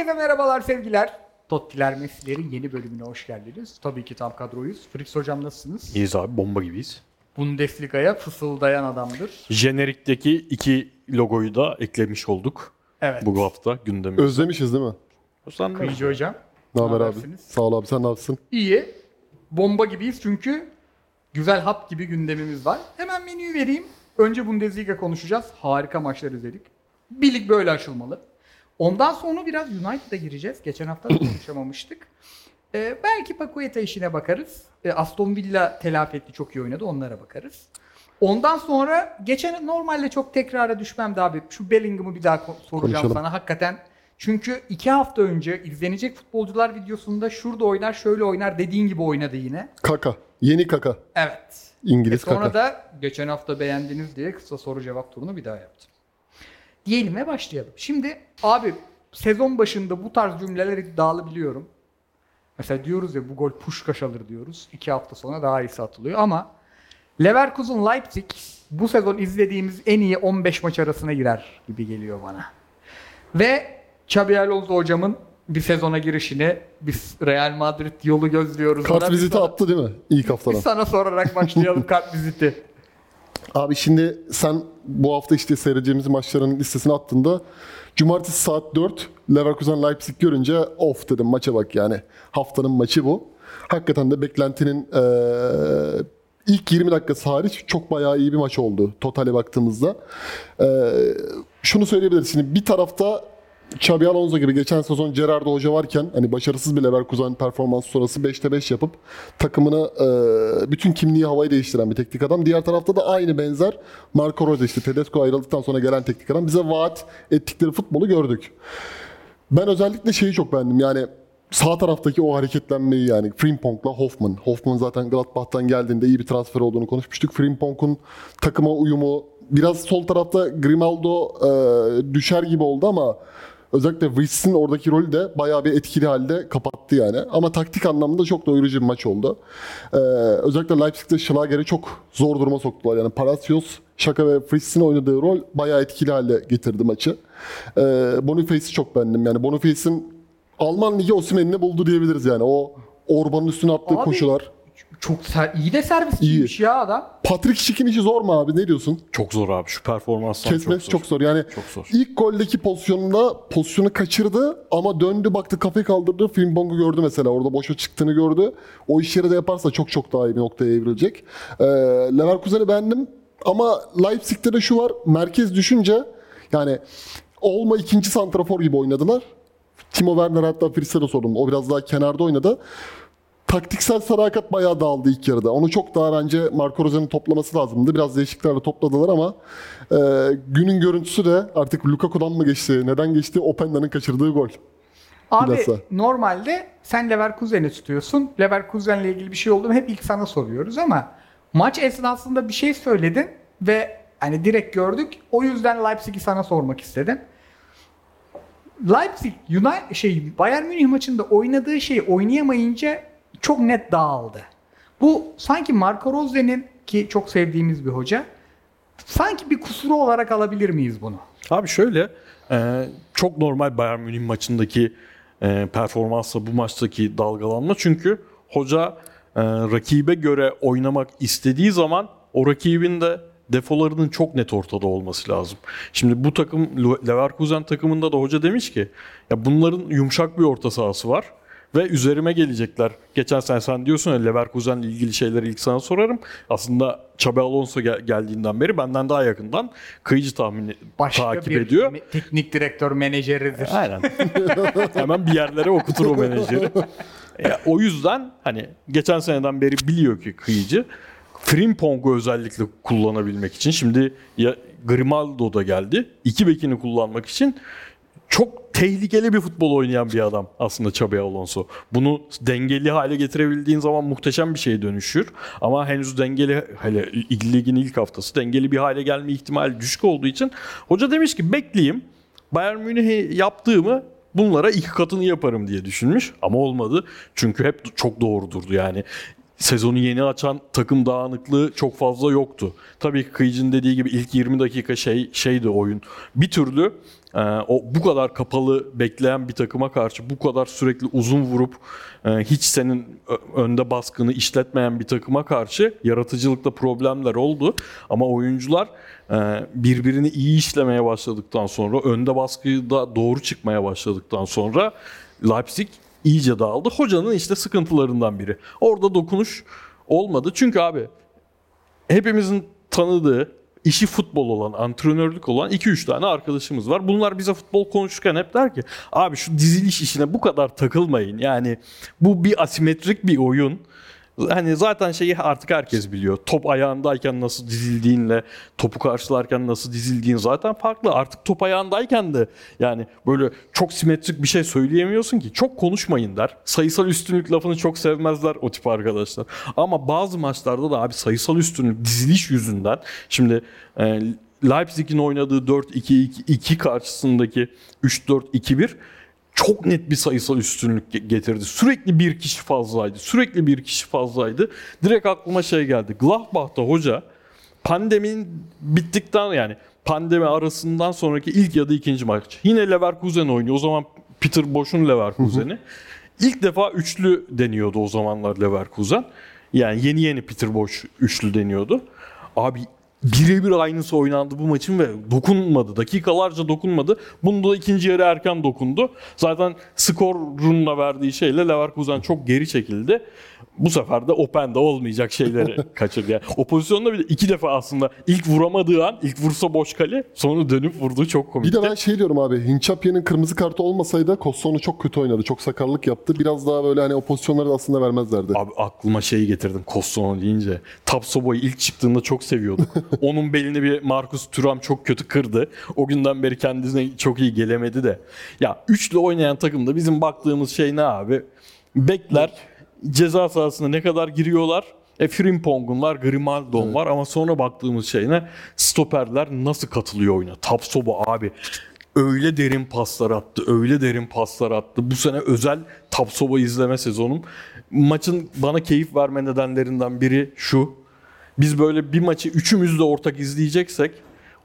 Herkese merhabalar sevgiler. Tottiler Messi'lerin yeni bölümüne hoş geldiniz. Tabii ki tam kadroyuz. Fritz hocam nasılsınız? İyiyiz abi bomba gibiyiz. Bundesliga'ya fısıldayan adamdır. Jenerikteki iki logoyu da eklemiş olduk Evet. bu hafta gündeme. Özlemişiz değil mi? Sen Kıyıcı hocam. Ne haber abi? habersiniz? Sağ ol abi sen ne yapsın? İyi. Bomba gibiyiz çünkü güzel hap gibi gündemimiz var. Hemen menüyü vereyim. Önce Bundesliga konuşacağız. Harika maçlar izledik. Bir lig böyle açılmalı. Ondan sonra biraz United'a gireceğiz. Geçen hafta da konuşamamıştık. Ee, belki Paqueta işine bakarız. Ee, Aston Villa telafi etti. Çok iyi oynadı. Onlara bakarız. Ondan sonra geçen normalde çok tekrara düşmem de abi. Şu Bellingham'ı bir daha soracağım Konuşalım. sana. Hakikaten çünkü iki hafta önce izlenecek futbolcular videosunda şurada oynar şöyle oynar dediğin gibi oynadı yine. Kaka. Yeni kaka. Evet. E İngiliz sonra kaka. da geçen hafta beğendiniz diye kısa soru cevap turunu bir daha yaptım. Diyelim ve başlayalım. Şimdi abi sezon başında bu tarz cümleler iddialı biliyorum. Mesela diyoruz ya bu gol puşkaş alır diyoruz. İki hafta sonra daha iyisi atılıyor ama Leverkusen Leipzig bu sezon izlediğimiz en iyi 15 maç arasına girer gibi geliyor bana. Ve Xabi Alonso hocamın bir sezona girişini biz Real Madrid yolu gözlüyoruz. Kart viziti sana- attı değil mi? İlk haftadan. sana sorarak başlayalım kart viziti. Abi şimdi sen bu hafta işte seyredeceğimiz maçların listesini attığında Cumartesi saat 4 Leverkusen Leipzig görünce of dedim maça bak yani. Haftanın maçı bu. Hakikaten de beklentinin eee, ilk 20 dakikası hariç çok bayağı iyi bir maç oldu totale baktığımızda. Eee, şunu söyleyebiliriz. Şimdi bir tarafta Xabi Alonso gibi geçen sezon Gerardo Hoca varken hani başarısız bir Leverkusen performansı sonrası 5'te 5 yapıp takımını e, bütün kimliği havayı değiştiren bir teknik adam. Diğer tarafta da aynı benzer Marco Rose işte Tedesco ayrıldıktan sonra gelen teknik adam. Bize vaat ettikleri futbolu gördük. Ben özellikle şeyi çok beğendim yani sağ taraftaki o hareketlenmeyi yani Frimpong'la Hoffman. Hoffman zaten Gladbach'tan geldiğinde iyi bir transfer olduğunu konuşmuştuk. Frimpong'un takıma uyumu biraz sol tarafta Grimaldo e, düşer gibi oldu ama özellikle Witz'in oradaki rolü de bayağı bir etkili halde kapattı yani. Ama taktik anlamda çok doyurucu bir maç oldu. E, özellikle Leipzig'te Schlager'i çok zor duruma soktular. Yani Palacios, Şaka ve Fritz'in oynadığı rol bayağı etkili hale getirdi maçı. E, Boniface'i çok beğendim. Yani Boniface'in Alman Ligi Osimhen'ini buldu diyebiliriz yani. O Orban'ın üstüne attığı Abi, koşular. Çok ser- iyi de servisçiymiş ya adam. Patrick Schick'in işi zor mu abi? Ne diyorsun? Çok zor abi şu performanstan Kesmesi çok çok zor. zor. Yani Çok zor. ilk goldeki pozisyonunda pozisyonu kaçırdı ama döndü baktı kafayı kaldırdı. Frimpong'u gördü mesela. Orada boşa çıktığını gördü. O işleri de yaparsa çok çok daha iyi bir noktaya evrilecek. Ee, Leverkusen'i beğendim ama Leipzig'te de şu var. Merkez düşünce yani olma ikinci santrafor gibi oynadılar. Timo Werner hatta Fritz'e de sordum. O biraz daha kenarda oynadı. Taktiksel sadakat bayağı dağıldı ilk yarıda. Onu çok daha bence Marco Rose'nin toplaması lazımdı. Biraz değişikliklerle topladılar ama e, günün görüntüsü de artık Lukaku'dan mı geçti, neden geçti? Openda'nın kaçırdığı gol. Abi Bilhassa. normalde sen Leverkusen'i tutuyorsun. Leverkusen'le ilgili bir şey oldu mu hep ilk sana soruyoruz ama maç esnasında bir şey söyledin ve hani direkt gördük. O yüzden Leipzig'i sana sormak istedim. Leipzig United şey Bayern Münih maçında oynadığı şeyi oynayamayınca çok net dağıldı. Bu sanki Marco Rose'nin ki çok sevdiğimiz bir hoca sanki bir kusuru olarak alabilir miyiz bunu? Abi şöyle e, çok normal Bayern Münih maçındaki e, performansla bu maçtaki dalgalanma. Çünkü hoca e, rakibe göre oynamak istediği zaman o rakibin de defolarının çok net ortada olması lazım. Şimdi bu takım Leverkusen takımında da hoca demiş ki ya bunların yumuşak bir orta sahası var ve üzerime gelecekler. Geçen sene sen diyorsun ya Leverkusen'le ilgili şeyleri ilk sana sorarım. Aslında Xabi Alonso gel- geldiğinden beri benden daha yakından kıyıcı tahmini Başka takip bir ediyor. me- teknik direktör menajeridir. Aynen. Hemen bir yerlere okutur o menajeri. Ya, o yüzden hani geçen seneden beri biliyor ki kıyıcı. Frimpong'u özellikle kullanabilmek için şimdi ya Grimaldo da geldi. İki bekini kullanmak için çok tehlikeli bir futbol oynayan bir adam aslında Xabi Alonso. Bunu dengeli hale getirebildiğin zaman muhteşem bir şeye dönüşür. Ama henüz dengeli hele ligin ilk haftası dengeli bir hale gelme ihtimali düşük olduğu için hoca demiş ki bekleyeyim. Bayern Münih'e yaptığımı bunlara iki katını yaparım diye düşünmüş ama olmadı. Çünkü hep çok doğru durdu yani. Sezonu yeni açan takım dağınıklığı çok fazla yoktu. Tabii ki Kıyıcı'nın dediği gibi ilk 20 dakika şey şeydi oyun. Bir türlü e, o bu kadar kapalı bekleyen bir takıma karşı bu kadar sürekli uzun vurup e, hiç senin önde baskını işletmeyen bir takıma karşı yaratıcılıkta problemler oldu. Ama oyuncular e, birbirini iyi işlemeye başladıktan sonra önde baskıda doğru çıkmaya başladıktan sonra Leipzig iyice dağıldı. Hocanın işte sıkıntılarından biri. Orada dokunuş olmadı. Çünkü abi hepimizin tanıdığı işi futbol olan, antrenörlük olan 2-3 tane arkadaşımız var. Bunlar bize futbol konuşurken hep der ki abi şu diziliş işine bu kadar takılmayın. Yani bu bir asimetrik bir oyun. Hani zaten şeyi artık herkes biliyor. Top ayağındayken nasıl dizildiğinle topu karşılarken nasıl dizildiğin zaten farklı. Artık top ayağındayken de yani böyle çok simetrik bir şey söyleyemiyorsun ki. Çok konuşmayın der. Sayısal üstünlük lafını çok sevmezler o tip arkadaşlar. Ama bazı maçlarda da abi sayısal üstünlük diziliş yüzünden şimdi e, Leipzig'in oynadığı 4-2-2 karşısındaki 3-4-2-1 çok net bir sayısal üstünlük ge- getirdi. Sürekli bir kişi fazlaydı. Sürekli bir kişi fazlaydı. Direkt aklıma şey geldi. Gladbach'ta hoca pandemin bittikten yani pandemi arasından sonraki ilk ya da ikinci maç. Yine Leverkusen oynuyor. O zaman Peter Bosch'un Leverkusen'i. İlk defa üçlü deniyordu o zamanlar Leverkusen. Yani yeni yeni Peter Bosch üçlü deniyordu. Abi birebir aynısı oynandı bu maçın ve dokunmadı. Dakikalarca dokunmadı. Bunda da ikinci yarı erken dokundu. Zaten skorunla verdiği şeyle Leverkusen çok geri çekildi. Bu sefer de Open'de olmayacak şeyleri kaçırdı. Yani o pozisyonda bir de iki defa aslında ilk vuramadığı an ilk vursa boş kale sonra dönüp vurduğu çok Bir komikti. de ben şey diyorum abi. Hinchapye'nin kırmızı kartı olmasaydı Kossonu çok kötü oynadı. Çok sakarlık yaptı. Biraz daha böyle hani o pozisyonları da aslında vermezlerdi. Abi aklıma şeyi getirdim Kostono deyince. Tapsobo'yu ilk çıktığında çok seviyorduk. Onun belini bir Marcus Thuram çok kötü kırdı. O günden beri kendisine çok iyi gelemedi de. Ya üçlü oynayan takımda bizim baktığımız şey ne abi? Bekler ceza sahasına ne kadar giriyorlar? E Frimpong'un var, Grimaldo'nun var ama sonra baktığımız şey ne? Stoperler nasıl katılıyor oyuna? Tapsoba abi öyle derin paslar attı, öyle derin paslar attı. Bu sene özel Tapsoba izleme sezonum. Maçın bana keyif verme nedenlerinden biri şu. Biz böyle bir maçı üçümüz de ortak izleyeceksek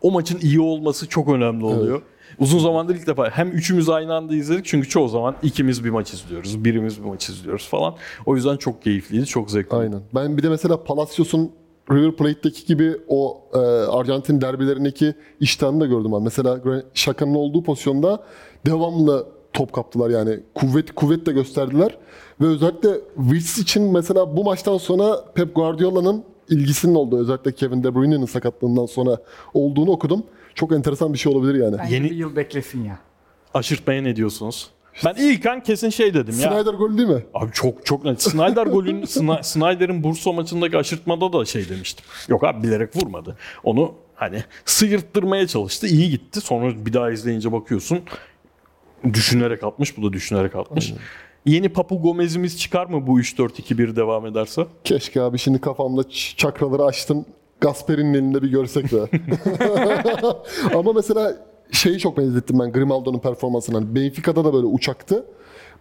o maçın iyi olması çok önemli oluyor. Uzun zamandır ilk defa hem üçümüz aynı anda izledik çünkü çoğu zaman ikimiz bir maç izliyoruz, birimiz bir maç izliyoruz falan. O yüzden çok keyifliydi, çok zevkli. Aynen. Ben bir de mesela Palacios'un River Plate'deki gibi o e, Arjantin derbilerindeki iştahını da gördüm ben. Mesela Şaka'nın olduğu pozisyonda devamlı top kaptılar yani. Kuvvet kuvvet de gösterdiler. Ve özellikle Wills için mesela bu maçtan sonra Pep Guardiola'nın ilgisinin olduğu özellikle Kevin De Bruyne'nin sakatlığından sonra olduğunu okudum. Çok enteresan bir şey olabilir yani. Bence Yeni- bir yıl beklesin ya. Aşırtmaya ne diyorsunuz? Ben ilk an kesin şey dedim ya. Snyder golü değil mi? Abi çok çok net. Snyder golün Sna- Snyder'in Bursa maçındaki aşırtmada da şey demiştim. Yok abi bilerek vurmadı. Onu hani sıyırttırmaya çalıştı. iyi gitti. Sonra bir daha izleyince bakıyorsun düşünerek atmış. Bu da düşünerek atmış. Yeni Papu Gomez'imiz çıkar mı bu 3-4-2-1 devam ederse? Keşke abi şimdi kafamda ç- çakraları açtım. Gasperi'nin elinde bir görsek de. Ama mesela şeyi çok benzettim ben Grimaldo'nun performansına. Hani Benfica'da da böyle uçaktı.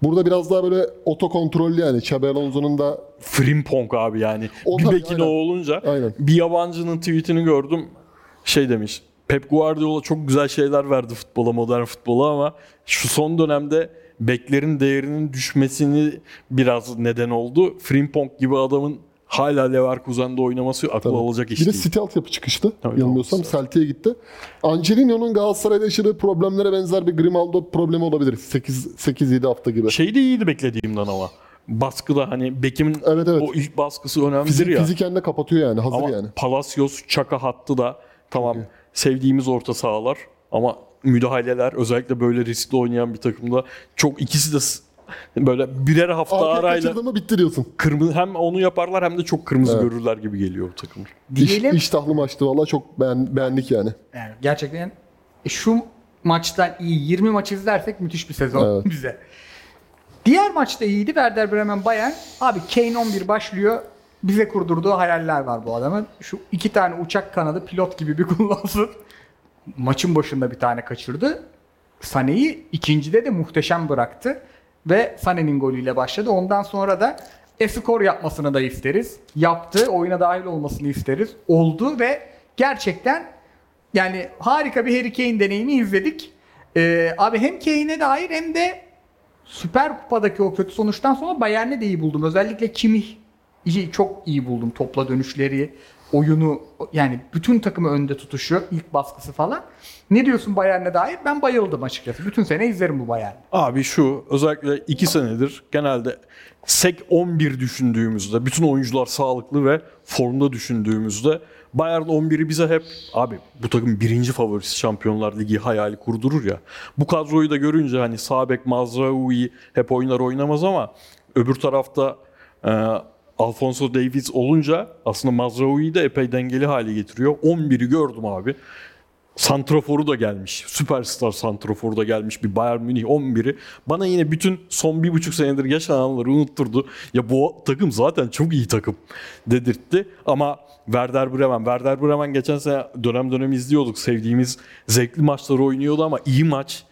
Burada biraz daha böyle otokontrollü yani. Xabi Alonso'nun da Frimpong abi yani. O bir tabii, bekin o aynen. olunca Aynen. bir yabancının tweetini gördüm. Şey demiş. Pep Guardiola çok güzel şeyler verdi futbola, modern futbola ama şu son dönemde beklerin değerinin düşmesini biraz neden oldu. Frimpong gibi adamın hala Leverkusen'de oynaması akıl alacak iş bir de değil. City altyapı çıkıştı. Tabii, Yanılmıyorsam. Celtic'e gitti. Angelino'nun Galatasaray'da yaşadığı problemlere benzer bir Grimaldo problemi olabilir. 8-7 hafta gibi. Şey de iyiydi beklediğimden ama. Baskıda hani Bekim'in Evet, evet. o ilk baskısı önemlidir Fizik, ya. fiziken de kapatıyor yani. Hazır Ama yani. Palacios, Çaka hattı da tamam sevdiğimiz orta sahalar ama müdahaleler özellikle böyle riskli oynayan bir takımda çok ikisi de böyle birer hafta Arkaya arayla kaçırdın mı bitti diyorsun. kırmızı hem onu yaparlar hem de çok kırmızı Evet. görürler gibi geliyor bu takım. İş, Diyelim iştahlı maçtı valla çok beğen, beğendik yani. yani gerçekten e, şu maçtan iyi 20 maç izlersek müthiş bir sezon Evet. bize. Diğer maçta iyiydi Werder Bremen Bayern. Abi Kane 11 başlıyor. Bize kurdurduğu hayaller var bu adamın. Şu iki tane uçak kanadı pilot gibi bir kullansın. Maçın başında bir tane kaçırdı. Sané'yi ikincide de muhteşem bıraktı. Ve Sané'nin golüyle başladı. Ondan sonra da E-skor yapmasını da isteriz. Yaptı. Oyuna dahil olmasını isteriz. Oldu ve gerçekten yani harika bir Harry Kane deneyimi izledik. Ee, abi hem Kane'e dair hem de Süper Kupa'daki o kötü sonuçtan sonra Bayern'i de iyi buldum. Özellikle iyi, çok iyi buldum. Topla dönüşleri, oyunu yani bütün takımı önde tutuşu, ilk baskısı falan. Ne diyorsun Bayern'e dair? Ben bayıldım açıkçası. Bütün sene izlerim bu Bayern'i. Abi şu özellikle 2 senedir genelde sek 11 düşündüğümüzde bütün oyuncular sağlıklı ve formda düşündüğümüzde Bayern 11'i bize hep abi bu takım birinci favorisi Şampiyonlar Ligi hayali kurdurur ya. Bu kadroyu da görünce hani Sabek, Mazraoui hep oynar oynamaz ama öbür tarafta e, Alfonso Davies olunca aslında Mazraoui'yi de epey dengeli hale getiriyor. 11'i gördüm abi. Santrafor'u da gelmiş. Süperstar Santrafor'u da gelmiş bir Bayern Münih 11'i. Bana yine bütün son bir buçuk senedir yaşananları unutturdu. Ya bu takım zaten çok iyi takım dedirtti. Ama Werder Bremen, Werder Bremen geçen sene dönem dönem izliyorduk. Sevdiğimiz zevkli maçları oynuyordu ama iyi maç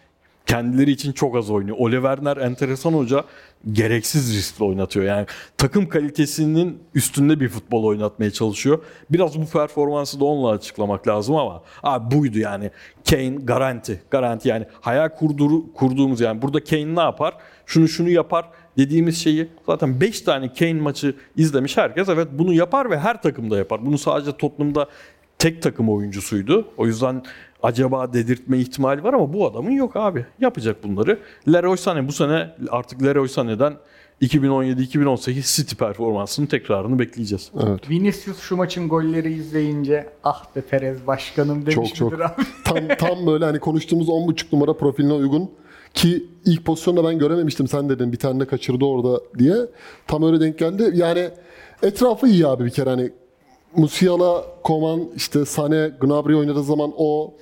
kendileri için çok az oynuyor. Ole Werner enteresan hoca gereksiz riskli oynatıyor. Yani takım kalitesinin üstünde bir futbol oynatmaya çalışıyor. Biraz bu performansı da onunla açıklamak lazım ama abi buydu yani. Kane garanti. Garanti yani hayal kurdur, kurduğumuz yani burada Kane ne yapar? Şunu şunu yapar dediğimiz şeyi zaten 5 tane Kane maçı izlemiş herkes evet bunu yapar ve her takımda yapar. Bunu sadece Tottenham'da tek takım oyuncusuydu. O yüzden acaba dedirtme ihtimali var ama bu adamın yok abi. Yapacak bunları. Leroy Sané bu sene artık Leroy Sané'den 2017-2018 City performansının tekrarını bekleyeceğiz. Evet. Vinicius şu maçın golleri izleyince ah be Perez başkanım demiş Çok çok. abi? Tam tam böyle hani konuştuğumuz 10.5 numara profiline uygun ki ilk pozisyonda ben görememiştim sen dedin bir tane de kaçırdı orada diye. Tam öyle denk geldi. Yani etrafı iyi abi bir kere hani Musiala, Koman, işte Sane, Gnabry oynadığı zaman o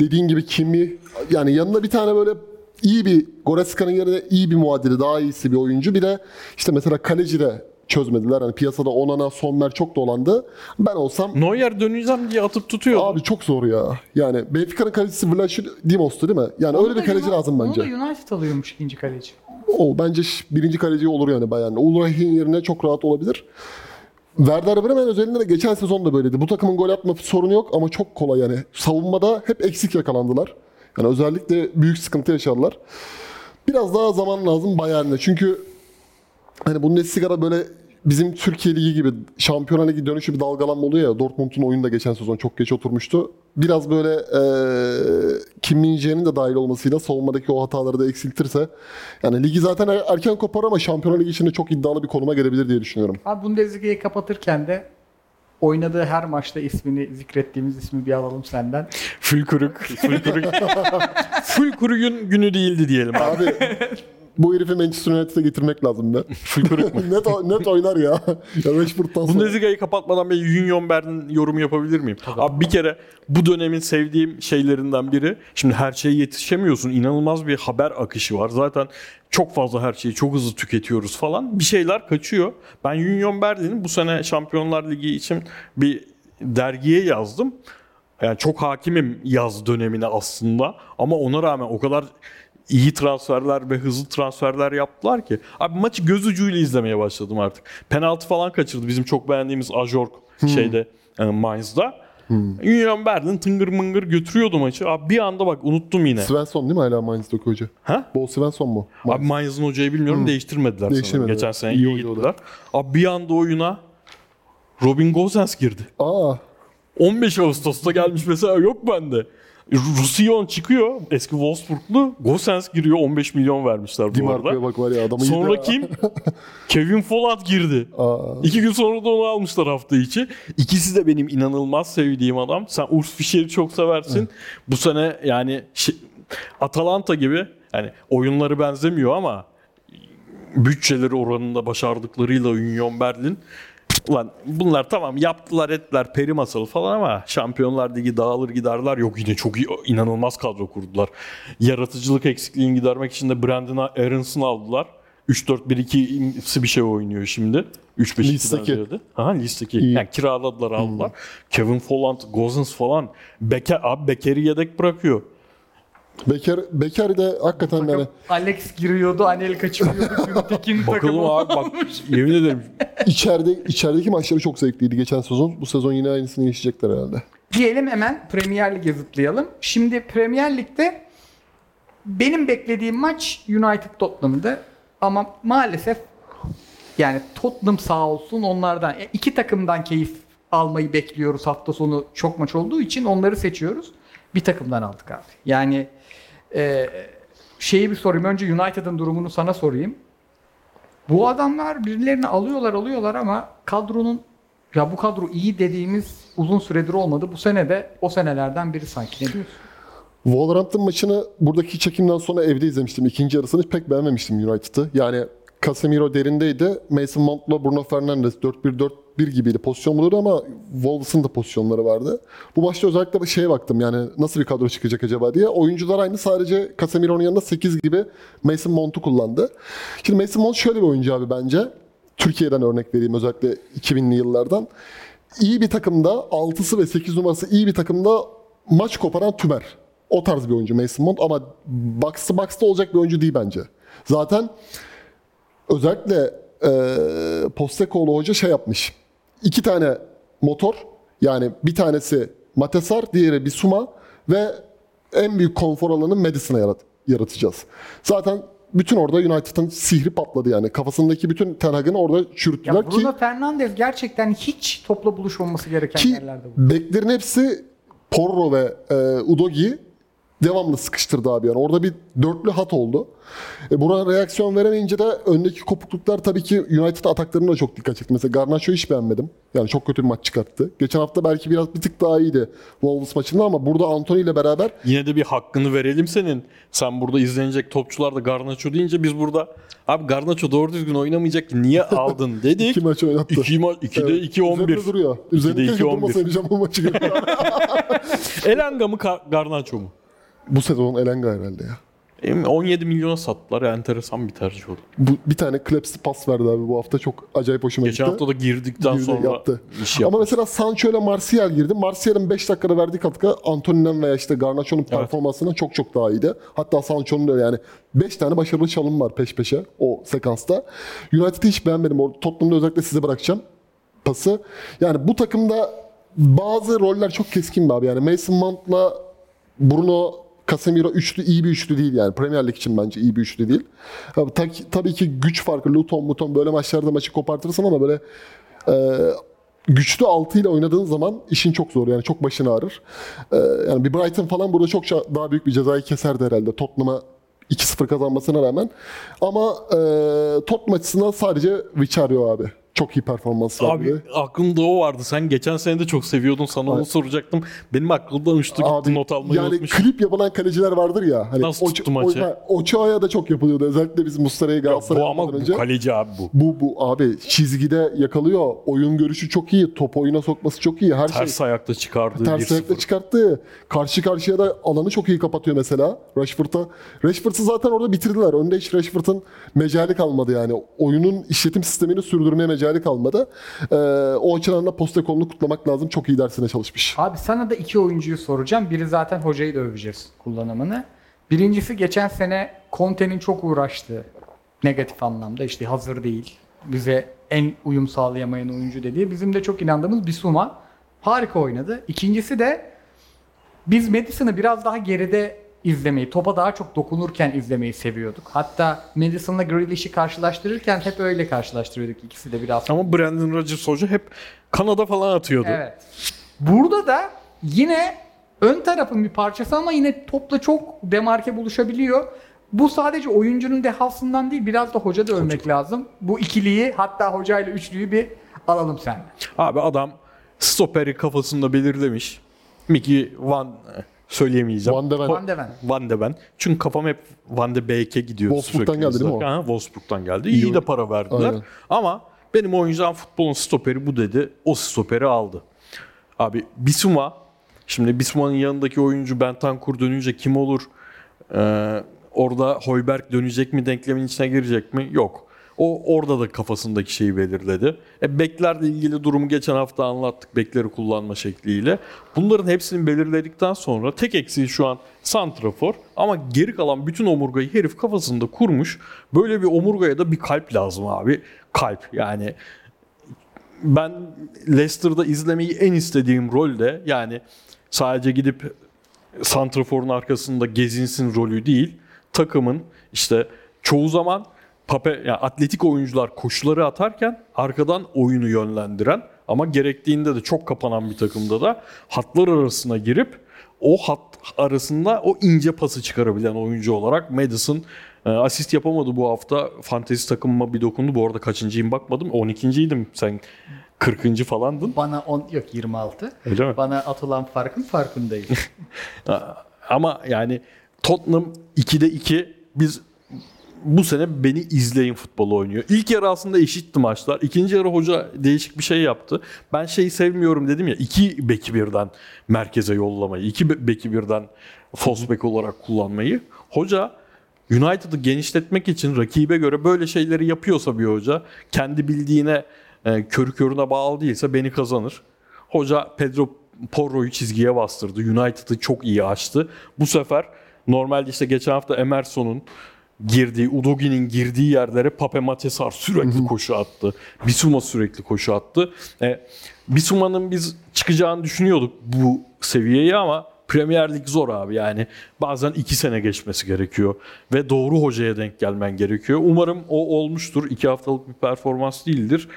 dediğin gibi Kimi yani yanına bir tane böyle iyi bir Goreska'nın yerine iyi bir muadili, daha iyisi bir oyuncu. Bir de işte mesela kaleci de çözmediler. Hani piyasada Onana, Sommer çok dolandı. Ben olsam Neuer döneceğim diye atıp tutuyor. Abi çok zor ya. Yani Benfica'nın kalecisi Vlaş Dimos'tu değil mi? Yani öyle bir kaleci lazım bence. Onu da United alıyormuş ikinci kaleci. O bence birinci kaleci olur yani Bayern'de. Ulrah'in yerine çok rahat olabilir. Werder Bremen özelinde de geçen sezon da böyleydi. Bu takımın gol atma sorunu yok ama çok kolay yani. Savunmada hep eksik yakalandılar. Yani özellikle büyük sıkıntı yaşadılar. Biraz daha zaman lazım Bayern'e. Çünkü hani Bundesliga'da böyle bizim Türkiye Ligi gibi Şampiyonlar Ligi dönüşü bir dalgalanma oluyor ya. Dortmund'un oyunu da geçen sezon çok geç oturmuştu. Biraz böyle eee Kim Min-jae'nin de dahil olmasıyla savunmadaki o hataları da eksiltirse yani ligi zaten er- erken kopar ama Şampiyonlar Ligi içinde çok iddialı bir konuma gelebilir diye düşünüyorum. Abi Bundesliga'yı kapatırken de oynadığı her maçta ismini zikrettiğimiz ismi bir alalım senden. Fülkürük. Fülkürük. Fülkürük'ün günü değildi diyelim abi. Abi bu herifi Manchester United'a getirmek lazım be. Fülkürük mü? net, net oynar ya. ya Rashford'dan sonra. Bundesliga'yı kapatmadan bir Union Berlin yorumu yapabilir miyim? Abi bir kere bu dönemin sevdiğim şeylerinden biri. Şimdi her şeye yetişemiyorsun. İnanılmaz bir haber akışı var. Zaten çok fazla her şeyi çok hızlı tüketiyoruz falan. Bir şeyler kaçıyor. Ben Union Berlin'in bu sene Şampiyonlar Ligi için bir dergiye yazdım. Yani çok hakimim yaz dönemine aslında. Ama ona rağmen o kadar iyi transferler ve hızlı transferler yaptılar ki. Abi maçı göz ucuyla izlemeye başladım artık. Penaltı falan kaçırdı bizim çok beğendiğimiz Ajork şeyde e, Mainz'da. Union Berlin tıngır mıngır götürüyordu maçı. Abi bir anda bak unuttum yine. Svensson değil mi hala Mainz'daki hoca? Ha? Bo Svensson mu? Abi Mainz'ın hocayı bilmiyorum değiştirmediler sanırım. Değiştirmediler. Geçen sene İyi iyi gittiler. Abi bir anda oyuna Robin Gosens girdi. Aa 15 Ağustos'ta gelmiş mesela yok bende. Roussillon çıkıyor eski Wolfsburglu. Gosens giriyor 15 milyon vermişler bu Di arada. Bak var ya adamı Sonra yedi kim? Kevin Folland girdi. Aa, İki gün sonra da onu almışlar hafta içi. İkisi de benim inanılmaz sevdiğim adam. Sen Urs Fischer'i çok seversin. Bu sene yani şey- Atalanta gibi yani oyunları benzemiyor ama bütçeleri oranında başardıklarıyla Union Berlin Ulan bunlar tamam yaptılar ettiler peri masalı falan ama Şampiyonlar Ligi dağılır giderler. Yok yine çok iyi, inanılmaz kadro kurdular. Yaratıcılık eksikliğini gidermek için de Brandon Aarons'unu aldılar. 3-4-1-2'si bir şey oynuyor şimdi. 3-5-2'den Listeki. ziyade. Aha listeki. İyi. Yani kiraladılar aldılar. Kevin Folland, Gozens falan. Beker, abi Beker'i yedek bırakıyor. Bekar, Bekar de hakikaten yani Takım Alex giriyordu, Anel kaçırıyordu. Gültekin takımı Bakalım abi bak olmuş. yemin ederim içeride içerideki maçları çok zevkliydi geçen sezon. Bu sezon yine aynısını yaşayacaklar herhalde. Diyelim hemen Premier Lig'e zıplayalım. Şimdi Premier Lig'de benim beklediğim maç United Tottenham'dı. Ama maalesef yani Tottenham sağ olsun onlardan e, iki takımdan keyif almayı bekliyoruz hafta sonu çok maç olduğu için onları seçiyoruz. Bir takımdan aldık abi. Yani e, şeyi bir sorayım. Önce United'ın durumunu sana sorayım. Bu adamlar birilerini alıyorlar alıyorlar ama kadronun ya bu kadro iyi dediğimiz uzun süredir olmadı. Bu sene de o senelerden biri sanki. Ne diyorsun? Wolverhampton maçını buradaki çekimden sonra evde izlemiştim. İkinci yarısını pek beğenmemiştim United'ı. Yani Casemiro derindeydi. Mason Mount'la Bruno Fernandes 4-1-4-1 gibiydi. Pozisyon buluyordu ama Wolves'ın da pozisyonları vardı. Bu maçta özellikle şeye baktım yani nasıl bir kadro çıkacak acaba diye. Oyuncular aynı sadece Casemiro'nun yanında 8 gibi Mason Mount'u kullandı. Şimdi Mason Mount şöyle bir oyuncu abi bence. Türkiye'den örnek vereyim özellikle 2000'li yıllardan. İyi bir takımda 6'sı ve 8 numarası iyi bir takımda maç koparan tümer. O tarz bir oyuncu Mason Mount ama box'ta box'ta olacak bir oyuncu değil bence. Zaten özellikle e, Postecoğlu hoca şey yapmış. İki tane motor yani bir tanesi Matesar, diğeri Bisuma ve en büyük konfor alanı Madison'a yarat yaratacağız. Zaten bütün orada United'ın sihri patladı yani. Kafasındaki bütün Ten Hag'ını orada çürüttüler Ya ki Bruno Fernandes gerçekten hiç topla buluşmaması gereken ki yerlerde bu. beklerin hepsi Porro ve e, Udogi devamlı sıkıştırdı abi yani. Orada bir dörtlü hat oldu. E, buna reaksiyon veremeyince de öndeki kopukluklar tabii ki United ataklarına da çok dikkat çekti. Mesela Garnacho'yu hiç beğenmedim. Yani çok kötü bir maç çıkarttı. Geçen hafta belki biraz bir tık daha iyiydi Wolves maçında ama burada Anthony ile beraber yine de bir hakkını verelim senin. Sen burada izlenecek topçular da Garnacho deyince biz burada abi Garnacho doğru düzgün oynamayacak ki niye aldın dedik. iki maç oynattı. 2 ma 2'de Evet. 2 11. Üzerinde duruyor. Üzerinde 2'de keşke 2 11. durmasaydı bu maçı. Elanga mı Garnacho mu? Bu sezon Elenga herhalde ya. Em, 17 milyona sattılar. Enteresan bir tercih oldu. Bu, bir tane Kleps'i pas verdi abi bu hafta. Çok acayip hoşuma Geçen gitti. hafta da girdikten Girdi, sonra yaptı. iş Ama yaptı. mesela Sancho ile Martial girdi. Martial'in 5 dakikada verdiği katkı Antony'den veya işte Garnacho'nun performansından çok çok daha iyiydi. Hatta Sancho'nun da yani 5 tane başarılı çalım var peş peşe o sekansta. United'ı hiç beğenmedim. Tottenham'da özellikle size bırakacağım pası. Yani bu takımda bazı roller çok keskin be abi. Yani Mason Mount'la Bruno Casemiro üçlü iyi bir üçlü değil yani. Premier Lig için bence iyi bir üçlü değil. Tabii, tabii- ki güç farkı, Luton, Muton böyle maçlarda maçı kopartırsın ama böyle e, güçlü altı ile oynadığın zaman işin çok zor yani çok başın ağrır. E, yani bir Brighton falan burada çok daha büyük bir cezayı keserdi herhalde Tottenham'a 2-0 kazanmasına rağmen. Ama e, Tottenham açısından sadece Vicario abi. Çok iyi performans vardı. Abi aklımda o vardı. Sen geçen sene de çok seviyordun. Sana onu soracaktım. Benim aklımdan uçtu gitti not almayı yani unutmuşum. klip yapılan kaleciler vardır ya. Hani Nasıl tuttu maçı? ha, Ochoa'ya da çok yapılıyordu. Özellikle biz Muslera'yı Ya Galatasaray'a bu ama almadan bu önce. kaleci abi bu. Bu bu abi çizgide yakalıyor. Oyun görüşü çok iyi. Top oyuna sokması çok iyi. Her Ters şey ayakta çıkardı. ters 1-0. ayakla çıkarttı. Karşı karşıya da alanı çok iyi kapatıyor mesela. Rashford'a. Rashford'u zaten orada bitirdiler. Önde hiç Rashford'un mecali kalmadı yani. Oyunun işletim sistemini sürdürmeye mecali kalmadı. Ee, o açıdan da Postecoglou kutlamak lazım. Çok iyi dersine çalışmış. Abi sana da iki oyuncuyu soracağım. Biri zaten hocayı da öveceğiz kullanımını. Birincisi geçen sene Conte'nin çok uğraştığı negatif anlamda işte hazır değil. Bize en uyum sağlayamayan oyuncu dediği. Bizim de çok inandığımız Bisuma. Harika oynadı. İkincisi de biz Madison'ı biraz daha geride izlemeyi, topa daha çok dokunurken izlemeyi seviyorduk. Hatta Madison'la Grealish'i karşılaştırırken hep öyle karşılaştırıyorduk ikisi de biraz. Ama Brandon Rodgers hoca hep Kanada falan atıyordu. Evet. Burada da yine ön tarafın bir parçası ama yine topla çok demarke buluşabiliyor. Bu sadece oyuncunun dehasından değil biraz da hoca da övmek lazım. Bu ikiliyi hatta hocayla üçlüyü bir alalım sen. Abi adam stoperi kafasında belirlemiş. Mickey Van söyleyemeyeceğim. Van de Ven. Van de Ven. Van de Ven. Çünkü kafam hep Van de Beek'e gidiyor. Wolfsburg'dan geldi değil mi o? Ha, Wolfsburg'dan geldi. İyi, de para verdiler. Aynen. Ama benim oyuncağım futbolun stoperi bu dedi. O stoperi aldı. Abi Bisuma şimdi Bisuma'nın yanındaki oyuncu Bentancur dönünce kim olur? Ee, orada Hoiberg dönecek mi denklemin içine girecek mi? Yok. O orada da kafasındaki şeyi belirledi. E, beklerle ilgili durumu geçen hafta anlattık. Bekleri kullanma şekliyle. Bunların hepsini belirledikten sonra tek eksiği şu an santrafor ama geri kalan bütün omurgayı herif kafasında kurmuş. Böyle bir omurgaya da bir kalp lazım abi. Kalp yani ben Leicester'da izlemeyi en istediğim rol de yani sadece gidip santraforun arkasında gezinsin rolü değil. Takımın işte çoğu zaman pape yani atletik oyuncular koşuları atarken arkadan oyunu yönlendiren ama gerektiğinde de çok kapanan bir takımda da hatlar arasına girip o hat arasında o ince pası çıkarabilen oyuncu olarak Madison e, asist yapamadı bu hafta. Fantezi takımıma bir dokundu. Bu arada kaçıncıyım bakmadım. 12.ydim. Sen 40. falandın. Bana 10 yok 26. Öyle mi? Bana atılan farkın farkındayım. Ama yani Tottenham 2'de 2 biz bu sene beni izleyin futbolu oynuyor. İlk yarı aslında eşitti maçlar. İkinci yarı hoca değişik bir şey yaptı. Ben şeyi sevmiyorum dedim ya. iki beki birden merkeze yollamayı. iki be- beki birden false olarak kullanmayı. Hoca United'ı genişletmek için rakibe göre böyle şeyleri yapıyorsa bir hoca kendi bildiğine e, körü körüne bağlı değilse beni kazanır. Hoca Pedro Porro'yu çizgiye bastırdı. United'ı çok iyi açtı. Bu sefer normalde işte geçen hafta Emerson'un girdiği, Udogi'nin girdiği yerlere Pape Matesar sürekli koşu attı. Bissouma sürekli koşu attı. E, Bissouma'nın biz çıkacağını düşünüyorduk bu seviyeye ama Premier Lig zor abi yani. Bazen iki sene geçmesi gerekiyor. Ve doğru hocaya denk gelmen gerekiyor. Umarım o olmuştur. İki haftalık bir performans değildir.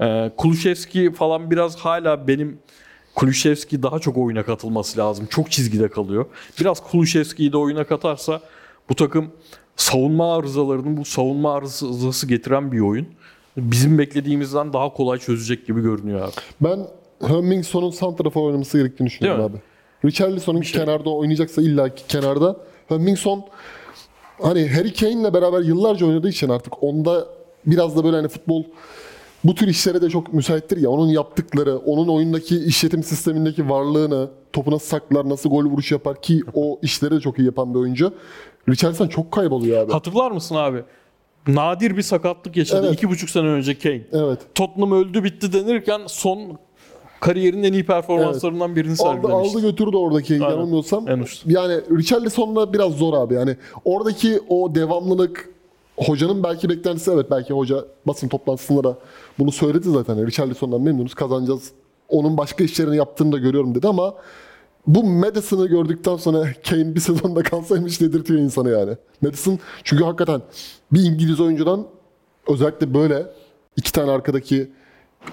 E, Kulüşevski falan biraz hala benim Kulüşevski daha çok oyuna katılması lazım. Çok çizgide kalıyor. Biraz Kulüşevski'yi de oyuna katarsa bu takım savunma arızalarının bu savunma arızası getiren bir oyun. Bizim beklediğimizden daha kolay çözecek gibi görünüyor abi. Ben Hemmingson'un santrafor oynaması gerektiğini düşünüyorum abi. Richarlison'un şey- kenarda oynayacaksa illaki kenarda. Hemmingson hani Harry Kane'le beraber yıllarca oynadığı için artık onda biraz da böyle hani futbol bu tür işlere de çok müsaittir ya. Onun yaptıkları, onun oyundaki işletim sistemindeki varlığını, topu nasıl saklar, nasıl gol vuruş yapar ki o işleri de çok iyi yapan bir oyuncu. Richarlison çok kayboluyor abi. Hatırlar mısın abi? Nadir bir sakatlık yaşadı. Evet. iki buçuk sene önce Kane. Evet. Tottenham öldü bitti denirken son kariyerinin en iyi performanslarından birini Aldı, sergilemişti. aldı götürdü oradaki Aynen. yanılmıyorsam. En uçta. Yani Richarlison'la biraz zor abi. Yani oradaki o devamlılık hocanın belki beklentisi evet belki hoca basın toplantısında da bunu söyledi zaten. Richarlison'dan memnunuz kazanacağız. Onun başka işlerini yaptığını da görüyorum dedi ama bu Madison'ı gördükten sonra Kane bir sezonda kalsaymış dedirtiyor insanı yani. Madison çünkü hakikaten bir İngiliz oyuncudan özellikle böyle iki tane arkadaki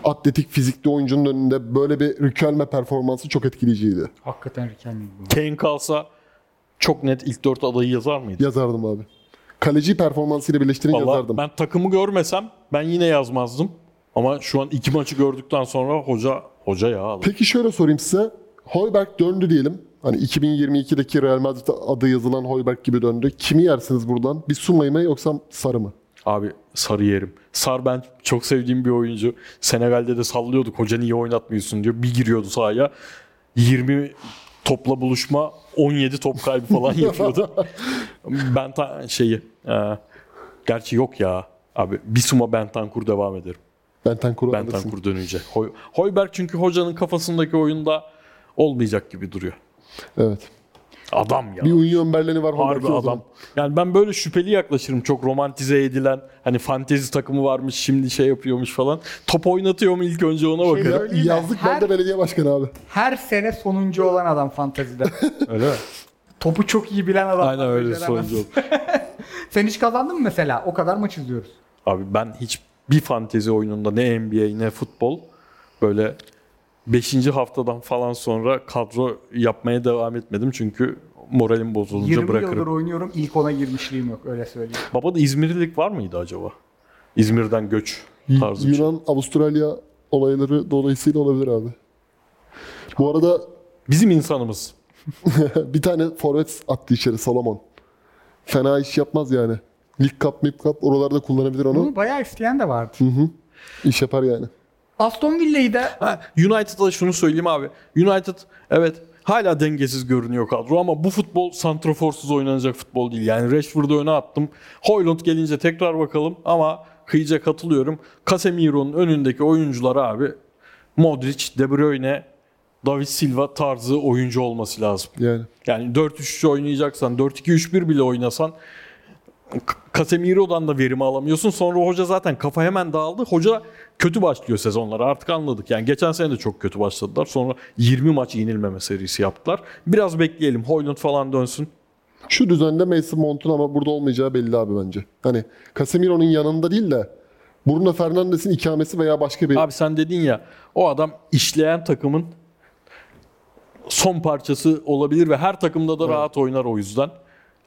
atletik fizikli oyuncunun önünde böyle bir Riquelme performansı çok etkileyiciydi. Hakikaten Riquelme. Kane kalsa çok net ilk dört adayı yazar mıydı? Yazardım abi. Kaleci performansıyla birleştirince Vallahi yazardım. ben takımı görmesem ben yine yazmazdım. Ama şu an iki maçı gördükten sonra hoca hoca ya. adam. Peki şöyle sorayım size. Hoiberg döndü diyelim. Hani 2022'deki Real Madrid adı yazılan Hoiberg gibi döndü. Kimi yersiniz buradan? Bir Suma'yı mı yoksa Sarı mı? Abi Sarı yerim. Sar ben çok sevdiğim bir oyuncu. Senegal'de de sallıyorduk. Hoca niye oynatmıyorsun diyor. Bir giriyordu sahaya. 20 topla buluşma 17 top kaybı falan yapıyordu. ben ta- şeyi e, gerçi yok ya. Abi Bisuma Bentancur devam ederim. Bentancur'u alırsın. Bentancur dönünce. Hoy, Hoiberg çünkü hocanın kafasındaki oyunda olmayacak gibi duruyor. Evet. Adam ya. Bir Union Berlin'i var Harbi zaman. adam. Yani ben böyle şüpheli yaklaşırım. Çok romantize edilen hani fantezi takımı varmış şimdi şey yapıyormuş falan. Top oynatıyor mu ilk önce ona bakarım. Öyle mi? Yazlık Her- bende belediye başkanı abi. Her sene sonuncu olan adam fantezide. Öyle mi? Topu çok iyi bilen adam. Aynen öyle sonucu oldu. Sen hiç kazandın mı mesela? O kadar maç izliyoruz. Abi ben hiç bir fantezi oyununda ne NBA ne futbol böyle 5. haftadan falan sonra kadro yapmaya devam etmedim. Çünkü moralim bozulunca 20 bırakırım. yıldır oynuyorum. İlk ona girmişliğim yok öyle söyleyeyim. Baba da İzmirlilik var mıydı acaba? İzmir'den göç tarzı şey. Yunan, Avustralya olayları dolayısıyla olabilir abi. Bu arada Bizim insanımız. bir tane forvet attı içeri Salomon. Fena iş yapmaz yani. Lig Cup, Mip Cup oralarda kullanabilir onu. Bunu bayağı isteyen de vardı. İş yapar yani. Aston Villa'yı da Ha, United'a şunu söyleyeyim abi. United evet hala dengesiz görünüyor kadro ama bu futbol santroforsuz oynanacak futbol değil. Yani Rashford'u öne attım. Hoyland gelince tekrar bakalım ama Kıyıca katılıyorum. Casemiro'nun önündeki oyuncular abi Modric, De Bruyne, David Silva tarzı oyuncu olması lazım. Yani. Yani 4-3-3 oynayacaksan, 4-2-3-1 bile oynasan Casemiro'dan da verimi alamıyorsun. Sonra hoca zaten kafa hemen dağıldı. Hoca kötü başlıyor sezonlara artık anladık. Yani geçen sene de çok kötü başladılar. Sonra 20 maç yenilmeme serisi yaptılar. Biraz bekleyelim. Hoylund falan dönsün. Şu düzende Mason Mount'un ama burada olmayacağı belli abi bence. Hani Casemiro'nun yanında değil de Bruno Fernandes'in ikamesi veya başka bir Abi sen dedin ya o adam işleyen takımın son parçası olabilir ve her takımda da rahat oynar o yüzden.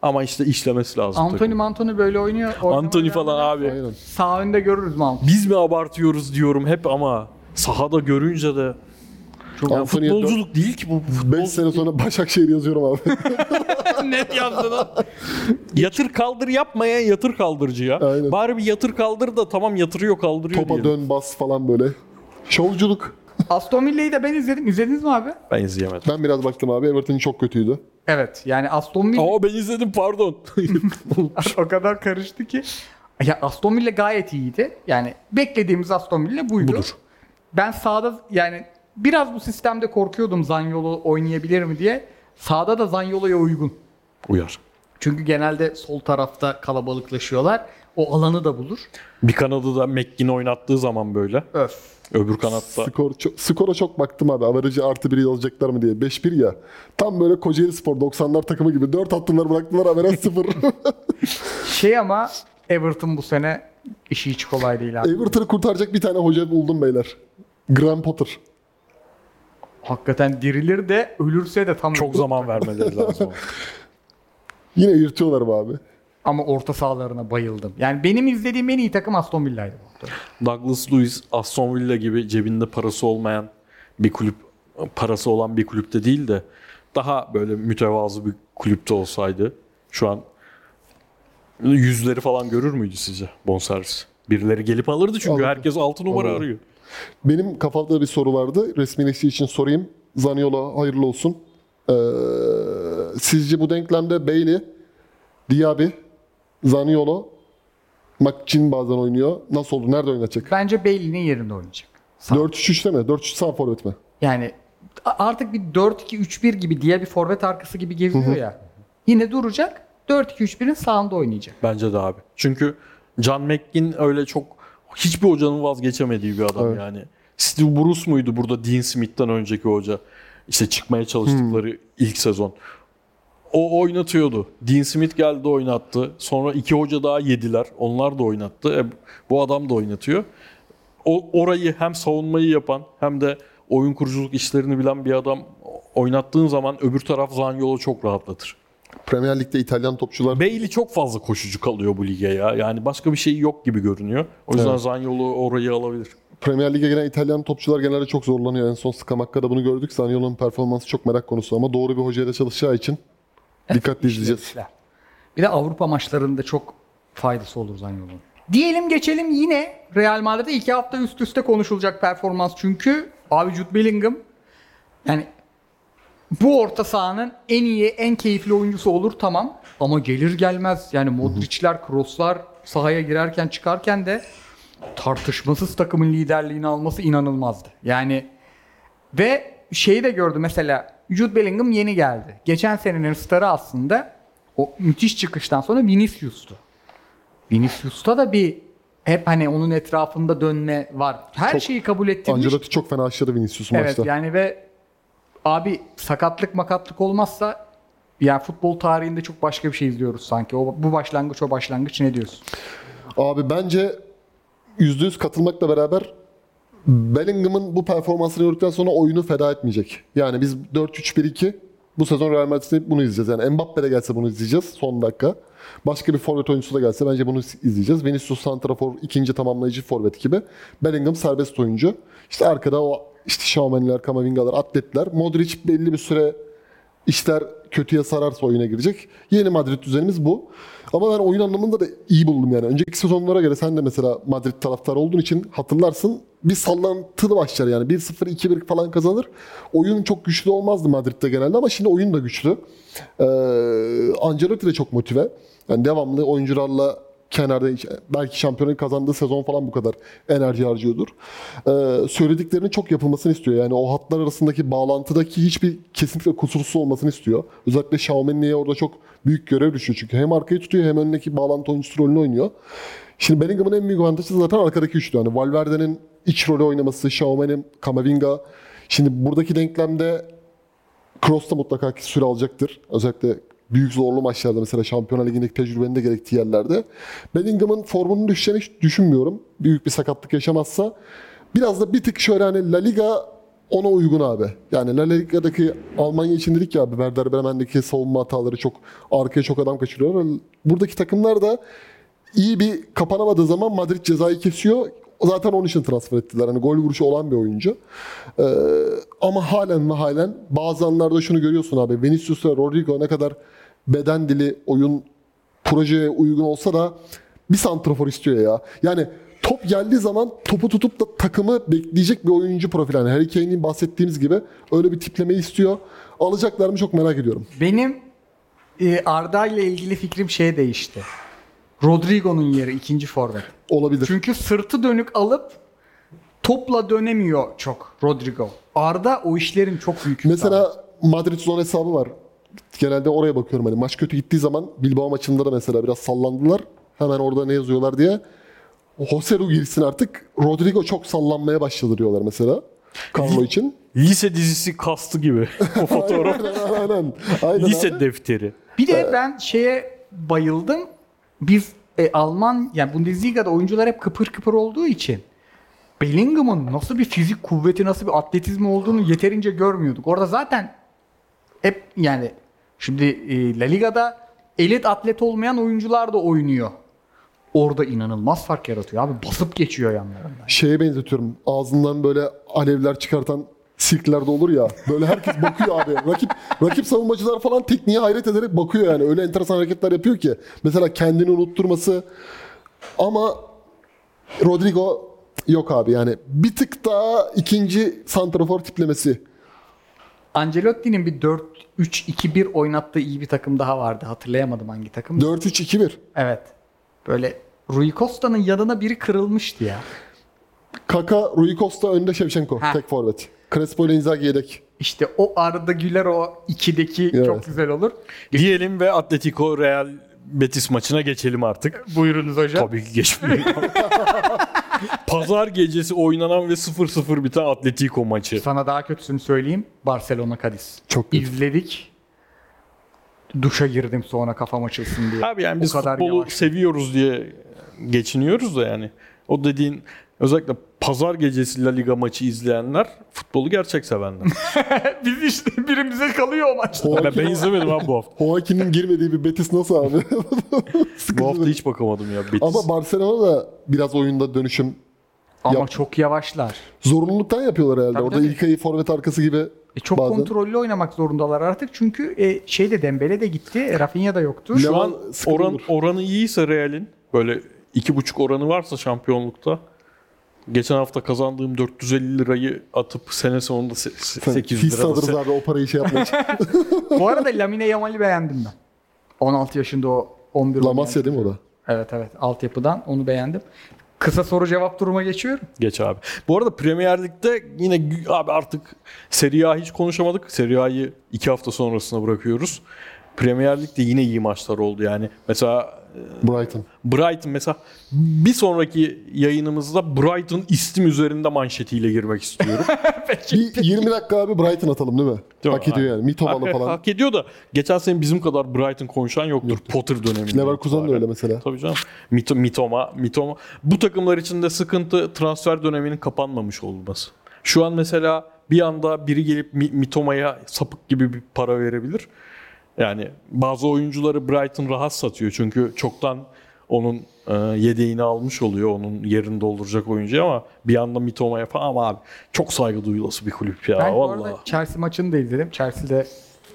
Ama işte işlemesi lazım. Anthony takım. Mantoni böyle oynuyor. Anthony falan abi. Aynen. Sağ önde görürüz Mount. Biz mi abartıyoruz diyorum hep ama sahada görünce de Çok yani futbolculuk değil ki bu. 5 Futbol sene sonra Başakşehir yazıyorum abi. net yazdı lan. yatır kaldır yapmayan yatır kaldırıcı ya. Aynen. Bari bir yatır kaldır da tamam yatırıyor kaldırıyor Topa diyelim. dön bas falan böyle. Şovculuk. Aston Villa'yı da ben izledim. İzlediniz mi abi? Ben izleyemedim. Ben biraz baktım abi. Everton çok kötüydü. Evet. Yani Aston Villa Aa ben izledim pardon. o kadar karıştı ki. Ya Aston Villa gayet iyiydi. Yani beklediğimiz Aston Villa buydu. Budur. Ben sahada yani biraz bu sistemde korkuyordum Zanyolo oynayabilir mi diye. Sahada da Zanyolo'ya uygun. Uyar. Çünkü genelde sol tarafta kalabalıklaşıyorlar. O alanı da bulur. Bir kanadı da McGinn oynattığı zaman böyle. Öf. Öbür kanatta. Skor çok, skora çok baktım abi. Averajı artı biri alacaklar mı diye. 5-1 ya. Tam böyle Kocaeli Spor 90'lar takımı gibi. 4 attılar bıraktılar averaj 0. Şey ama Everton bu sene işi hiç kolay değil abi. Everton'ı kurtaracak bir tane hoca buldum beyler. Graham Potter. Hakikaten dirilir de ölürse de tam Çok zaman vermeleri lazım. Yine yırtıyorlar abi? Ama orta sahalarına bayıldım. Yani benim izlediğim en iyi takım Aston Villa'ydı. Douglas Luiz, Aston Villa gibi cebinde parası olmayan bir kulüp, parası olan bir kulüpte değil de daha böyle mütevazı bir kulüpte olsaydı şu an yüzleri falan görür müydü sizce bonservis? Birileri gelip alırdı çünkü Alırdı. herkes 6 numara Alırdı. arıyor. Benim kafamda bir soru vardı. Resmileştiği için sorayım. Zaniolo hayırlı olsun. Ee, sizce bu denklemde Bailey, Diaby, Zaniolo, McGinn bazen oynuyor. Nasıl olur? Nerede oynatacak? Bence Bailey'nin yerinde oynayacak. Sağ. 4-3-3'te mi? 4-3 sağ forvet mi? Yani artık bir 4-2-3-1 gibi diye bir forvet arkası gibi geziyor ya. Yine duracak. 4-2-3-1'in sağında oynayacak. Bence de abi. Çünkü John McGinn öyle çok hiçbir hocanın vazgeçemediği bir adam Evet. yani. Steve Bruce muydu burada Dean Smith'ten önceki hoca? İşte çıkmaya çalıştıkları ilk sezon. O oynatıyordu. Dean Smith geldi oynattı. Sonra iki hoca daha yediler. Onlar da oynattı. E, bu adam da oynatıyor. O orayı hem savunmayı yapan hem de oyun kuruculuk işlerini bilen bir adam oynattığın zaman öbür taraf Zaniolo çok rahatlatır. Premier Lig'de İtalyan topçular Bailey çok fazla koşucu kalıyor bu lige ya. Yani başka bir şey yok gibi görünüyor. O yüzden Evet. Zaniolo orayı alabilir. Premier Lig'e gelen İtalyan topçular genelde çok zorlanıyor. En son Scamacca'da bunu gördük. Zaniolo'nun performansı çok merak konusu ama doğru bir hocayla çalışacağı için dikkatli izleyeceğiz. Bir de Avrupa maçlarında çok faydası olur Zanyolo'nun. Diyelim geçelim yine Real Madrid'de iki hafta üst üste konuşulacak performans çünkü abi Jude Bellingham yani bu orta sahanın en iyi, en keyifli oyuncusu olur tamam. Ama gelir gelmez yani Modric'ler, Kroos'lar sahaya girerken çıkarken de tartışmasız takımın liderliğini alması inanılmazdı. Yani ve şeyi de gördü mesela Jude Bellingham yeni geldi. Geçen senenin starı aslında o müthiş çıkıştan sonra Vinicius'tu. Vinicius'ta da bir hep hani onun etrafında dönme var. Her Çok- şeyi kabul ettirmiş. Ancelotti çok fena aşladı Vinicius'u Evet maçta. yani ve abi sakatlık makatlık olmazsa yani futbol tarihinde çok başka bir şey izliyoruz sanki. O, bu başlangıç o başlangıç ne diyorsun? Abi bence %100 katılmakla beraber Bellingham'ın bu performansını gördükten sonra oyunu feda etmeyecek. Yani biz 4-3-1-2 bu sezon Real Madrid'de bunu izleyeceğiz. Yani Mbappe de gelse bunu izleyeceğiz son dakika. Başka bir forvet oyuncusu da gelse bence bunu izleyeceğiz. Vinicius Santrafor ikinci tamamlayıcı forvet gibi. Bellingham serbest oyuncu. İşte arkada o işte Şaumaniler, Kamavingalar, atletler. Modric belli bir süre işler kötüye sararsa oyuna girecek. Yeni Madrid düzenimiz bu. Ama ben oyun anlamında da iyi buldum yani. Önceki sezonlara göre sen de mesela Madrid taraftarı olduğun için hatırlarsın bir sallantılı başlar yani. 1-0, 2-1 falan kazanır. Oyun çok güçlü olmazdı Madrid'de genelde ama şimdi oyun da güçlü. Ee, Ancelotti de çok motive. Yani devamlı oyuncularla kenarda belki şampiyonayı kazandığı sezon falan bu kadar enerji harcıyordur. Ee, söylediklerinin çok yapılmasını istiyor. Yani o hatlar arasındaki bağlantıdaki hiçbir kesinlikle kusursuz olmasını istiyor. Özellikle Xiaomi'ye orada çok büyük görev düşüyor çünkü hem arkayı tutuyor hem önündeki bağlantı oyuncusu rolünü oynuyor. Şimdi Bellingham'ın en büyük avantajı zaten arkadaki üçlü. Yani Valverde'nin iç rolü oynaması, Xiaomi'nin, Kamavinga. Şimdi buradaki denklemde Kroos da mutlaka süre alacaktır. Özellikle büyük zorlu maçlarda mesela Şampiyonlar Ligi'ndeki tecrübenin de gerektiği yerlerde. Bellingham'ın formunun düşeceğini hiç düşünmüyorum. Büyük bir sakatlık yaşamazsa. Biraz da bir tık şöyle hani La Liga ona uygun abi. Yani La Liga'daki Almanya için dedik ya abi Werder Bremen'deki savunma hataları çok arkaya çok adam kaçırıyorlar. Buradaki takımlar da iyi bir kapanamadığı zaman Madrid cezayı kesiyor. Zaten onun için transfer ettiler. Hani gol vuruşu olan bir oyuncu. Ee, ama halen ve halen bazı anlarda şunu görüyorsun abi. Vinicius ve Rodrigo ne kadar beden dili, oyun projeye uygun olsa da bir santrafor istiyor ya. Yani top geldiği zaman topu tutup da takımı bekleyecek bir oyuncu profili. Yani Harry Kane'in bahsettiğimiz gibi öyle bir tiplemeyi istiyor. Alacaklar mı çok merak ediyorum. Benim e, Arda ile ilgili fikrim şeye değişti. Rodrigo'nun yeri ikinci forvet. Olabilir. Çünkü sırtı dönük alıp topla dönemiyor çok Rodrigo. Arda o işlerin çok büyük. Mesela Madrid zone hesabı var. Genelde oraya bakıyorum hani maç kötü gittiği zaman Bilbao maçında da mesela biraz sallandılar. Hemen orada ne yazıyorlar diye. Joselu girsin artık. Rodrigo çok sallanmaya başladı diyorlar mesela. Carlo için. Lise dizisi kastı gibi o fotoğraf. aynen aynen. aynen Lise abi. defteri. Bir de ben şeye bayıldım. Biz e, Alman yani Bundesliga'da oyuncular hep kıpır kıpır olduğu için Bellingham'ın nasıl bir fizik kuvveti, nasıl bir atletizmi olduğunu yeterince görmüyorduk. Orada zaten hep yani şimdi e, La Liga'da elit atlet olmayan oyuncular da oynuyor. Orada inanılmaz fark yaratıyor abi. Basıp geçiyor yanlarından. Şeye benzetiyorum. Ağzından böyle alevler çıkartan sirklerde olur ya. Böyle herkes bakıyor abi. Rakip rakip savunmacılar falan tekniğe hayret ederek bakıyor yani. Öyle enteresan hareketler yapıyor ki. Mesela kendini unutturması. Ama Rodrigo yok abi yani. Bir tık daha ikinci santrafor tiplemesi. Ancelotti'nin bir 4-3-2-1 oynattığı iyi bir takım daha vardı. Hatırlayamadım hangi takım. 4-3-2-1. Evet. Böyle Rui Costa'nın yanına biri kırılmıştı ya. Kaka, Rui Costa önde Shevchenko. Ha. Tek forvet. Crespo ile Inzaghi yedek. İşte o Arda Güler o ikideki Evet. çok güzel olur. Diyelim ve Atletico Real Betis maçına geçelim artık. Buyurunuz hocam. Tabii ki geçmiyor. Pazar gecesi oynanan ve 0-0 biten Atletico maçı. Sana daha kötüsünü söyleyeyim. Barcelona Cadiz. Çok kötü. İzledik. Duşa girdim sonra kafam açılsın diye. Abi yani O biz kadar futbolu yavaş. seviyoruz diye geçiniyoruz da yani. O dediğin özellikle pazar gecesi La Liga maçı izleyenler futbolu gerçek sevenler. Biz işte birimize kalıyor o maç. ben, ben izlemedim abi bu hafta. Joaquin'in girmediği bir Betis nasıl abi? Bu hafta hiç bakamadım ya. Betis. Ama Barcelona da biraz oyunda dönüşüm Ama Yap- çok yavaşlar. zorunluluktan yapıyorlar herhalde. Tabii, Orada tabii. İlkay'ı forvet arkası gibi E çok bazen. kontrollü oynamak zorundalar artık. Çünkü e, şeyde Dembele de gitti. e, Rafinha da yoktu. Şu an oran, olur. oranı iyiyse Real'in böyle iki buçuk oranı varsa şampiyonlukta geçen hafta kazandığım 450 lirayı atıp sene sonunda se- se- 800 Fis lira da alırız abi o parayı şey yapmak için. Bu arada Lamine Yamal'i beğendim ben. 16 yaşında o 11 La oynayan Masia değil mi o da? Evet evet altyapıdan onu beğendim. Kısa soru cevap duruma geçiyorum. Geç abi. Bu arada Premier Lig'de yine abi artık Serie A hiç konuşamadık. Serie A'yı iki hafta sonrasına bırakıyoruz. Premier Lig'de yine iyi maçlar oldu yani. Mesela Brighton. Brighton mesela bir sonraki yayınımızda Brighton istim üzerinde manşetiyle girmek istiyorum. Bir 20 dakika abi Brighton atalım değil mi? Değil mi? Hak ediyor yani. Mitomalı hak, falan. hak ediyor da geçen sene bizim kadar Brighton konuşan yoktur. Potter döneminde. Leverkusen de öyle mesela. Tabii canım. Mito, mitoma, mitoma. Bu takımlar için de sıkıntı transfer döneminin kapanmamış olması. Şu an mesela bir anda biri gelip Mi- Mitoma'ya sapık gibi bir para verebilir. Yani bazı oyuncuları Brighton rahat satıyor çünkü çoktan onun e, yedeğini almış oluyor. Onun yerini dolduracak oyuncu ama bir anda Mitoma'ya falan ama abi çok saygı duyulası bir kulüp ya ben vallahi. arada Chelsea maçını da izledim. Chelsea'de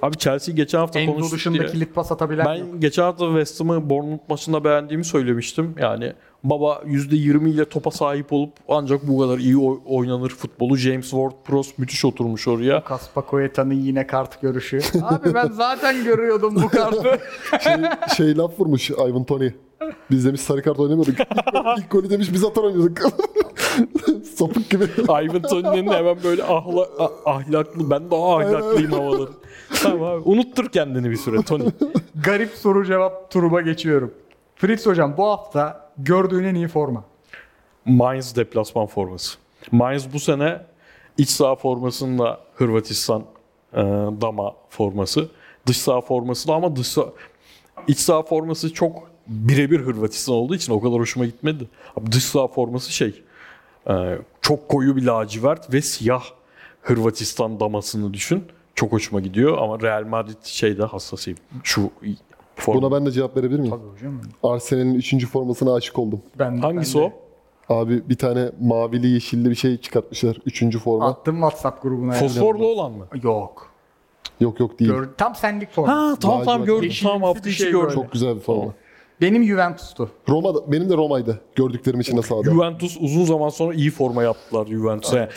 Abi Chelsea geçen hafta Enzo konuştuk dışında diye. kilit pas atabilen yok. Ben geçen hafta West Ham'ı Bournemouth maçında beğendiğimi söylemiştim. Yani baba %20 ile topa sahip olup ancak bu kadar iyi oy- oynanır futbolu. James Ward-Prowse müthiş oturmuş oraya. Kaspa Koyeta'nın yine kart görüşü. Abi ben zaten görüyordum bu kartı. Şey, şey laf vurmuş Ivan Tony. Biz demiş sarı kart oynamıyorduk. İlk, golü- ilk golü demiş biz atar oynuyorduk. Sapık gibi. Ivan Tony'nin hemen böyle ahla, ahlaklı, ben daha ahlaklıyım havaları. Tamam abi. Unuttur kendini bir süre Tony. Garip soru cevap turuma geçiyorum. Fritz hocam bu hafta gördüğün en iyi forma. Mainz deplasman forması. Mainz bu sene iç saha formasında Hırvatistan e, dama forması. Dış saha forması da ama dış saha, iç saha forması çok birebir Hırvatistan olduğu için o kadar hoşuma gitmedi. Dış saha forması şey e, çok koyu bir lacivert ve siyah Hırvatistan damasını düşün. Çok hoşuma gidiyor ama Real Madrid şeyde hassasıyım. Şu forma. Buna ben de cevap verebilir miyim? Tabii hocam. Arsenal'in 3. formasına aşık oldum. Ben, Hangisi ben de o? Abi bir tane mavili yeşilli bir şey çıkartmışlar. 3. forma. Attım WhatsApp grubuna. Fosforlu olan mı? Yok. Yok yok değil. Gör, tam senlik forma. Ha tamam tamam gördüm. Yeşilimsi Tamam hafta içi şey gördüm. Çok güzel bir forma. Benim Juventus'tu. Roma'da, benim de Roma'ydı. Gördüklerim içinde sahada. Juventus uzun zaman sonra iyi forma yaptılar Juventus'a. Yani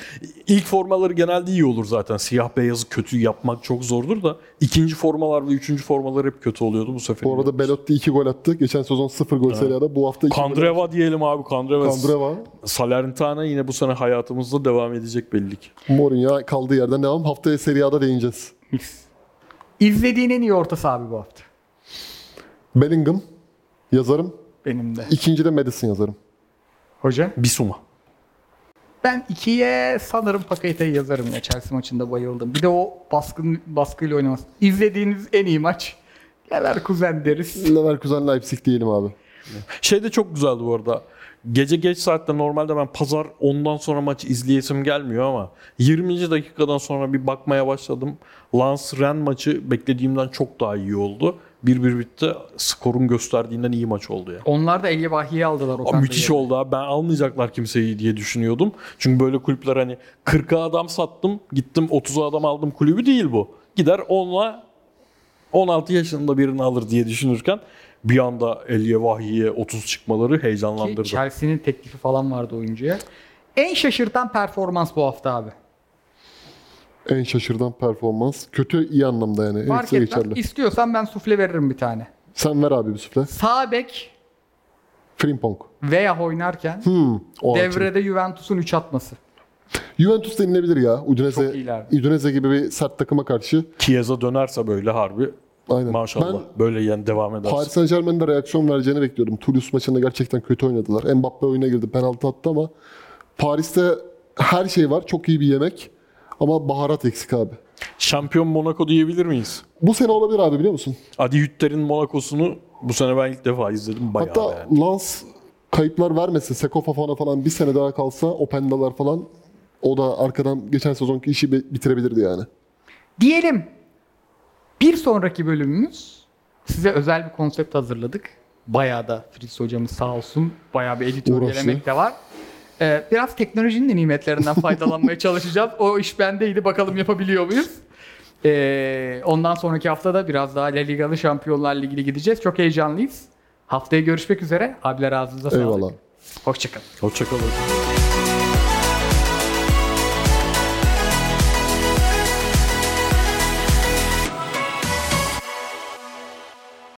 ilk formaları genelde iyi olur zaten. Siyah beyazı kötü yapmak çok zordur da ikinci formalar ve üçüncü formalar hep kötü oluyordu bu sefer. Bu arada Belotti 2 gol attı. Geçen sezon 0 gol Serie A'da. Bu hafta 2 gol. Kandreva diyelim abi Kandreva. Kandreva. Salernitana yine bu sene hayatımızda devam edecek belli ki. Mourinho kaldığı yerden devam. Haftaya Serie A'da değineceğiz. İzlediğin en iyi orta saha abi bu hafta. Bellingham yazarım. Benim de. İkinci de Madison yazarım. Hoca? Bisuma. Ben ikiye sanırım Paketa'yı yazarım ya. Chelsea maçında bayıldım. Bir de o baskın baskıyla oynaması. İzlediğiniz en iyi maç. Leverkusen deriz. Leverkusen Leipzig diyelim abi. Şey de çok güzeldi bu arada. Gece geç saatte normalde ben pazar ondan sonra maç izleyesim gelmiyor ama 20. dakikadan sonra bir bakmaya başladım. Lens Ren maçı beklediğimden çok daha iyi oldu. 1-1 bitti. Skorun gösterdiğinden iyi maç oldu ya. Onlar da Elye Vahiye aldılar. Abi Okan müthiş Bey'e. oldu abi. Ben almayacaklar kimseyi diye düşünüyordum. Çünkü böyle kulüpler hani 40'a adam sattım, gittim 30'a adam aldım kulübü değil bu. Gider 10'la 16 yaşında birini alır diye düşünürken bir anda Elye Vahiye 30 çıkmaları Ki heyecanlandırdı. Chelsea'nin teklifi falan vardı oyuncuya. En şaşırtan performans bu hafta abi. En şaşırdan performans. Kötü iyi anlamda yani. Fark Hepsi etmez. geçerli. İstiyorsan ben sufle veririm bir tane. Sen ver abi bir süfle. Sağ bek Frimpong. veya oynarken Hmm, o devrede Juventus'un 3 atması. Juventus denilebilir ya. Udinese, Çok. Udinese gibi bir sert takıma karşı. Chiesa dönerse böyle harbi Aynen. maşallah Ben böyle yani devam ederse. Paris Saint Germain'de reaksiyon vereceğini bekliyordum. Toulouse maçında gerçekten kötü oynadılar. Mbappe oyuna girdi. Penaltı attı ama Paris'te her şey var. Çok iyi bir yemek. Ama baharat eksik abi. Şampiyon Monaco diyebilir miyiz? Bu sene olabilir abi biliyor musun? Adi Hütter'in Monaco'sunu bu sene ben ilk defa izledim bayağı Hatta yani. Lens kayıplar vermesin. Seko Fofana falan bir sene daha kalsa Openda'lar falan o da arkadan geçen sezonki işi bi- bitirebilirdi yani. Diyelim bir sonraki bölümümüz size özel bir konsept hazırladık. Bayağı da Fritz hocamız sağ olsun bayağı bir editör Uğraştı. gelemek de var. Ee, biraz teknolojinin de nimetlerinden faydalanmaya çalışacağız. O iş bendeydi. Bakalım yapabiliyor muyuz? Ee, ondan sonraki haftada biraz daha La Ligalı Şampiyonlar Ligi'ne gideceğiz. Çok heyecanlıyız. Haftaya görüşmek üzere. Abiler ağzınıza sağlık. Eyvallah. Hoşçakalın. Hoşçakalın.